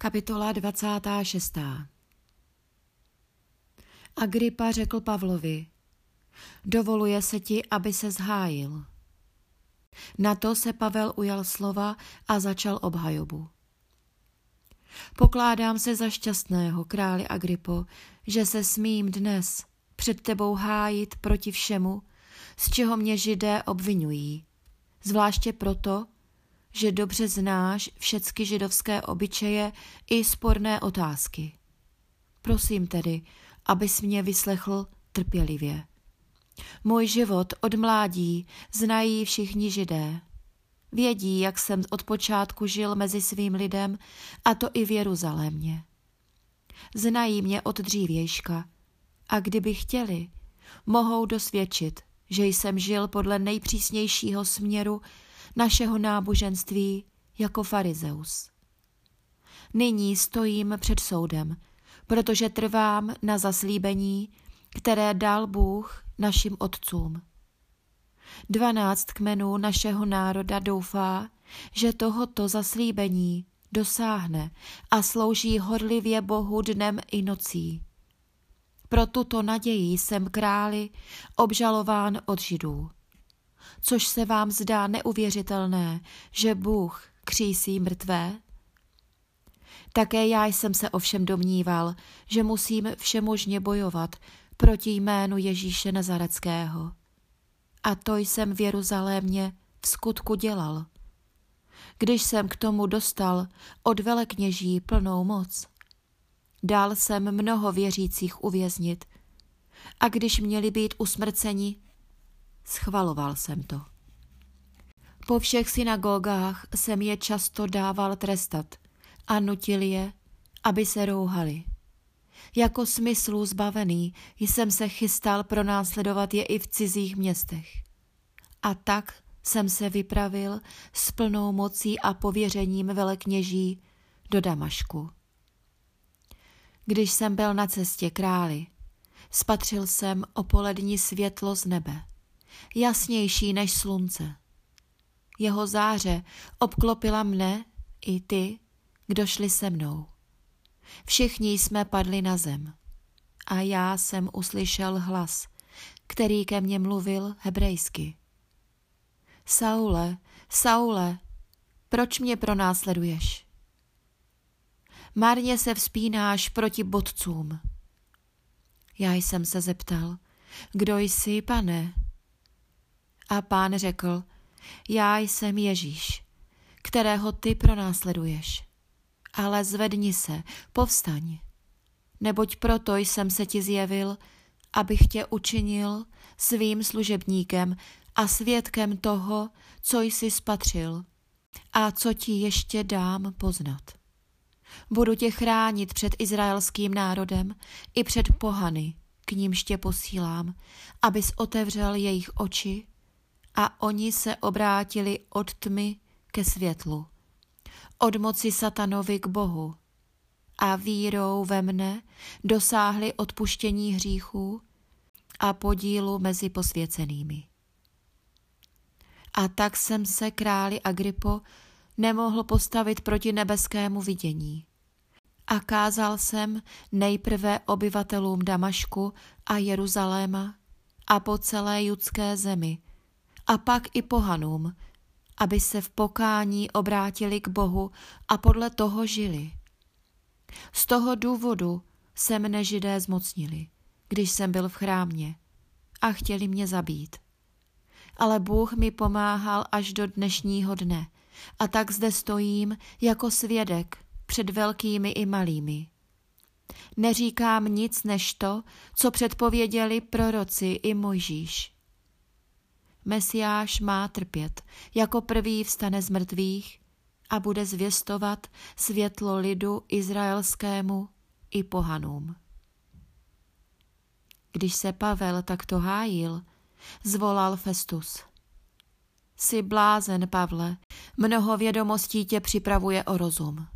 Kapitola 26. Agripa řekl Pavlovi, dovoluje se ti, aby se zhájil. Na to se Pavel ujal slova a začal obhajobu. Pokládám se za šťastného, králi Agripo, že se smím dnes před tebou hájit proti všemu, z čeho mě židé obvinují, zvláště proto, že dobře znáš všecky židovské obyčeje i sporné otázky. Prosím tedy, abys mě vyslechl trpělivě. Můj život od mládí znají všichni židé. Vědí, jak jsem od počátku žil mezi svým lidem, a to i v Jeruzalémě. Znají mě od dřívějška a kdyby chtěli, mohou dosvědčit, že jsem žil podle nejpřísnějšího směru našeho náboženství jako farizeus. Nyní stojím před soudem, protože trvám na zaslíbení, které dal Bůh našim otcům. Dvanáct kmenů našeho národa doufá, že tohoto zaslíbení dosáhne a slouží horlivě Bohu dnem i nocí. Pro tuto naději jsem králi obžalován od židů. Což se vám zdá neuvěřitelné, že Bůh křísí mrtvé? Také já jsem se ovšem domníval, že musím všemožně bojovat proti jménu Ježíše Nazareckého. A to jsem v Jeruzalémě v skutku dělal. Když jsem k tomu dostal od velekněží plnou moc, dal jsem mnoho věřících uvěznit a když měli být usmrceni, schvaloval jsem to. Po všech synagogách jsem je často dával trestat a nutil je, aby se rouhali. Jako smyslu zbavený jsem se chystal pronásledovat je i v cizích městech. A tak jsem se vypravil s plnou mocí a pověřením velekněží do Damašku. Když jsem byl na cestě králi, spatřil jsem opolední světlo z nebe, jasnější než slunce. Jeho záře obklopila mne i ty, kdo šli se mnou. Všichni jsme padli na zem a já jsem uslyšel hlas, který ke mně mluvil hebrejsky. Saule, Saule, proč mě pronásleduješ? Marně se vzpínáš proti bodcům. Já jsem se zeptal, kdo jsi, pane? A pán řekl, já jsem Ježíš, kterého ty pronásleduješ ale zvedni se, povstaň. Neboť proto jsem se ti zjevil, abych tě učinil svým služebníkem a svědkem toho, co jsi spatřil a co ti ještě dám poznat. Budu tě chránit před izraelským národem i před pohany, k nímž tě posílám, abys otevřel jejich oči a oni se obrátili od tmy ke světlu od moci satanovi k Bohu a vírou ve mne dosáhli odpuštění hříchů a podílu mezi posvěcenými. A tak jsem se králi Agripo nemohl postavit proti nebeskému vidění. A kázal jsem nejprve obyvatelům Damašku a Jeruzaléma a po celé judské zemi, a pak i pohanům, aby se v pokání obrátili k Bohu a podle toho žili. Z toho důvodu se mne židé zmocnili, když jsem byl v chrámě a chtěli mě zabít. Ale Bůh mi pomáhal až do dnešního dne a tak zde stojím jako svědek před velkými i malými. Neříkám nic než to, co předpověděli proroci i Mojžíš. Mesiáš má trpět, jako prvý vstane z mrtvých a bude zvěstovat světlo lidu izraelskému i pohanům. Když se Pavel takto hájil, zvolal Festus. Jsi blázen, Pavle, mnoho vědomostí tě připravuje o rozum.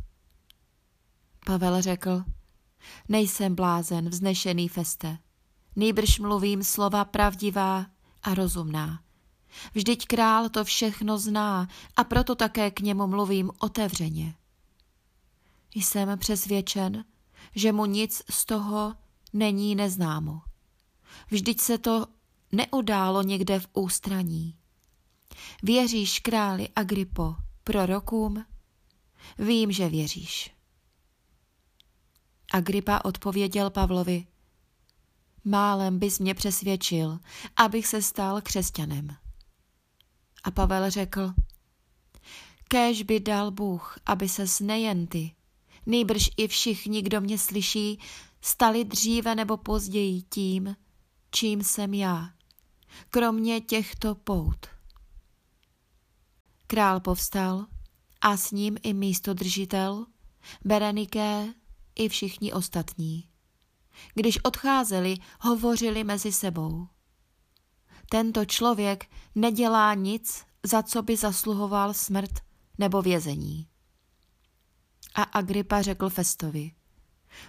Pavel řekl, nejsem blázen, vznešený Feste, nýbrž mluvím slova pravdivá a rozumná. Vždyť král to všechno zná a proto také k němu mluvím otevřeně. Jsem přesvědčen, že mu nic z toho není neznámo. Vždyť se to neudálo někde v ústraní. Věříš králi Agripo, prorokům? Vím, že věříš. Agripa odpověděl Pavlovi, málem bys mě přesvědčil, abych se stal křesťanem. A Pavel řekl, kéž by dal Bůh, aby se nejen ty, nejbrž i všichni, kdo mě slyší, stali dříve nebo později tím, čím jsem já, kromě těchto pout. Král povstal a s ním i místodržitel, Bereniké i všichni ostatní. Když odcházeli, hovořili mezi sebou. Tento člověk nedělá nic, za co by zasluhoval smrt nebo vězení. A Agrippa řekl Festovi,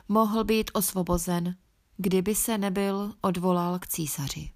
mohl být osvobozen, kdyby se nebyl odvolal k císaři.